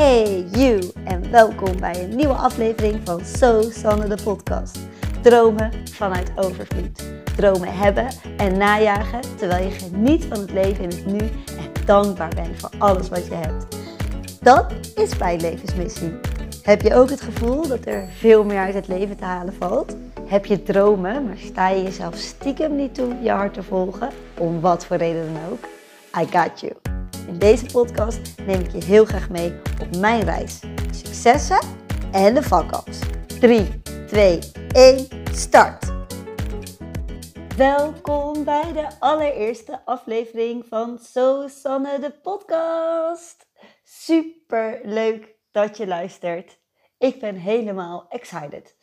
Hey you en welkom bij een nieuwe aflevering van So Sanne de podcast. Dromen vanuit overvloed. Dromen hebben en najagen terwijl je geniet van het leven in het nu en dankbaar bent voor alles wat je hebt. Dat is mijn levensmissie. Heb je ook het gevoel dat er veel meer uit het leven te halen valt? Heb je dromen, maar sta je jezelf stiekem niet toe je hart te volgen? Om wat voor reden dan ook? I got you. In deze podcast neem ik je heel graag mee op mijn reis. Successen en de fuck-ups. 3, 2, 1, start! Welkom bij de allereerste aflevering van Sanne de podcast. Super leuk dat je luistert. Ik ben helemaal excited.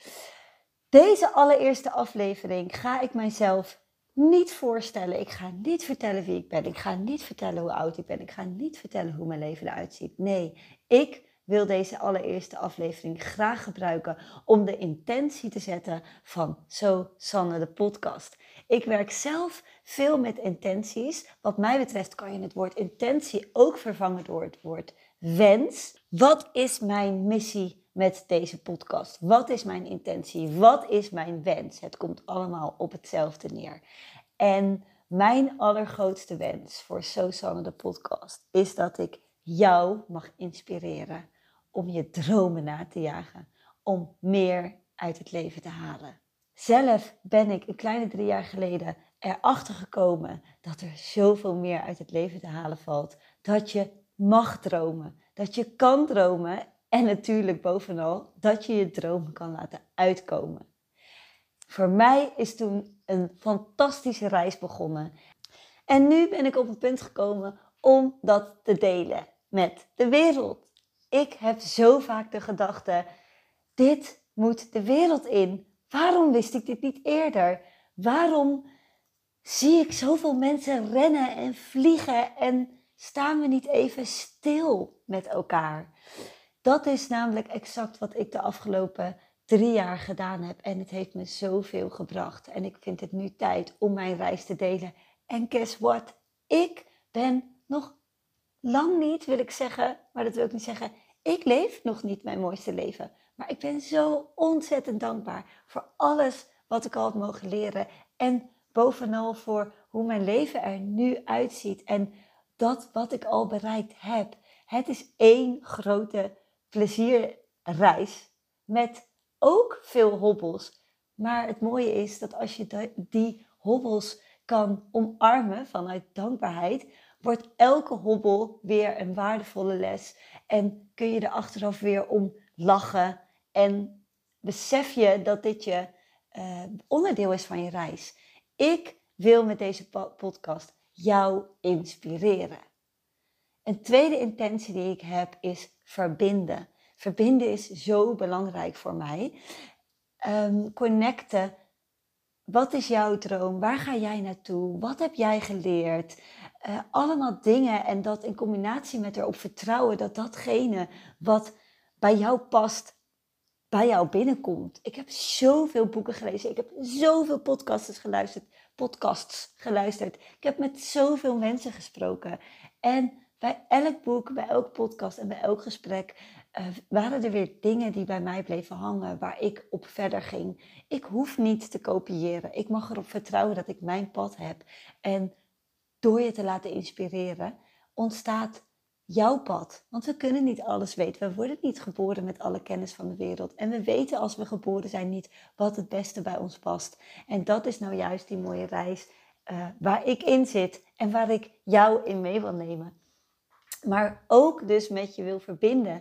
Deze allereerste aflevering ga ik mijzelf niet voorstellen. Ik ga niet vertellen wie ik ben. Ik ga niet vertellen hoe oud ik ben. Ik ga niet vertellen hoe mijn leven eruit ziet. Nee, ik wil deze allereerste aflevering graag gebruiken om de intentie te zetten van Zo Sanne de podcast. Ik werk zelf veel met intenties. Wat mij betreft kan je het woord intentie ook vervangen door het woord wens. Wat is mijn missie met deze podcast? Wat is mijn intentie? Wat is mijn wens? Het komt allemaal op hetzelfde neer. En mijn allergrootste wens voor Sanne de podcast is dat ik jou mag inspireren om je dromen na te jagen, om meer uit het leven te halen. Zelf ben ik een kleine drie jaar geleden erachter gekomen dat er zoveel meer uit het leven te halen valt. Dat je mag dromen, dat je kan dromen en natuurlijk bovenal dat je je dromen kan laten uitkomen. Voor mij is toen een fantastische reis begonnen. En nu ben ik op het punt gekomen om dat te delen met de wereld. Ik heb zo vaak de gedachte: dit moet de wereld in. Waarom wist ik dit niet eerder? Waarom zie ik zoveel mensen rennen en vliegen en staan we niet even stil met elkaar? Dat is namelijk exact wat ik de afgelopen drie jaar gedaan heb. En het heeft me zoveel gebracht. En ik vind het nu tijd om mijn reis te delen. En guess what? Ik ben nog lang niet, wil ik zeggen, maar dat wil ik niet zeggen. Ik leef nog niet mijn mooiste leven. Maar ik ben zo ontzettend dankbaar voor alles wat ik al heb mogen leren. En bovenal voor hoe mijn leven er nu uitziet. En dat wat ik al bereikt heb. Het is één grote plezierreis met ook veel hobbels. Maar het mooie is dat als je die hobbels kan omarmen vanuit dankbaarheid, wordt elke hobbel weer een waardevolle les. En kun je er achteraf weer om lachen. En besef je dat dit je uh, onderdeel is van je reis. Ik wil met deze podcast jou inspireren. Een tweede intentie die ik heb is verbinden. Verbinden is zo belangrijk voor mij. Um, connecten. Wat is jouw droom? Waar ga jij naartoe? Wat heb jij geleerd? Uh, allemaal dingen en dat in combinatie met erop vertrouwen dat datgene wat bij jou past, bij jou binnenkomt. Ik heb zoveel boeken gelezen. Ik heb zoveel podcasts geluisterd. Podcasts geluisterd. Ik heb met zoveel mensen gesproken. En bij elk boek, bij elk podcast en bij elk gesprek uh, waren er weer dingen die bij mij bleven hangen, waar ik op verder ging. Ik hoef niet te kopiëren. Ik mag erop vertrouwen dat ik mijn pad heb. En door je te laten inspireren, ontstaat jouw pad. Want we kunnen niet alles weten. We worden niet geboren met alle kennis van de wereld. En we weten als we geboren zijn niet wat het beste bij ons past. En dat is nou juist die mooie reis uh, waar ik in zit en waar ik jou in mee wil nemen. Maar ook dus met je wil verbinden.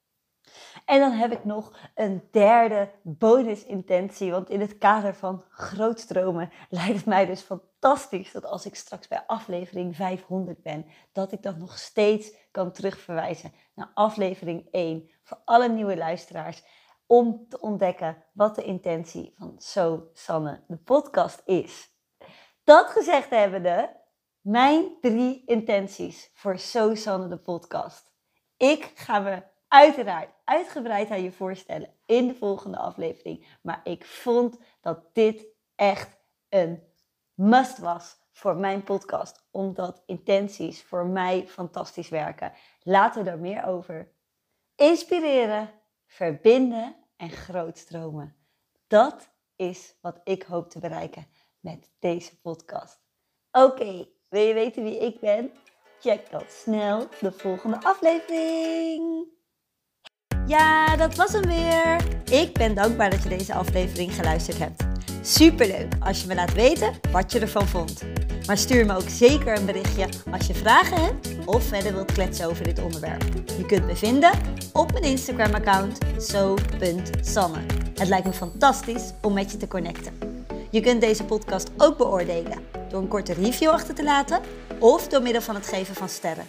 En dan heb ik nog een derde bonusintentie. Want in het kader van grootstromen lijkt het mij dus fantastisch dat als ik straks bij aflevering 500 ben, dat ik dan nog steeds kan terugverwijzen naar aflevering 1 voor alle nieuwe luisteraars. Om te ontdekken wat de intentie van Zo Sanne, de podcast, is. Dat gezegd hebbende, mijn drie intenties voor Zo Sanne, de podcast. Ik ga me uiteraard uitgebreid aan je voorstellen in de volgende aflevering. Maar ik vond dat dit echt een must was voor mijn podcast. Omdat intenties voor mij fantastisch werken. Later daar meer over. inspireren, verbinden en grootstromen. Dat is wat ik hoop te bereiken met deze podcast. Oké, wil je weten wie ik ben? Check dan snel de volgende aflevering. Ja, dat was hem weer. Ik ben dankbaar dat je deze aflevering geluisterd hebt. Superleuk als je me laat weten wat je ervan vond. Maar stuur me ook zeker een berichtje als je vragen hebt of verder wilt kletsen over dit onderwerp. Je kunt me vinden op mijn Instagram-account so.sanne. Het lijkt me fantastisch om met je te connecten. Je kunt deze podcast ook beoordelen door een korte review achter te laten of door middel van het geven van sterren.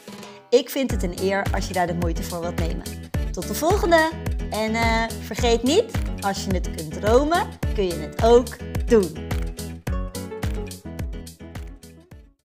Ik vind het een eer als je daar de moeite voor wilt nemen. Tot de volgende! En uh, vergeet niet, als je het kunt dromen, kun je het ook doen.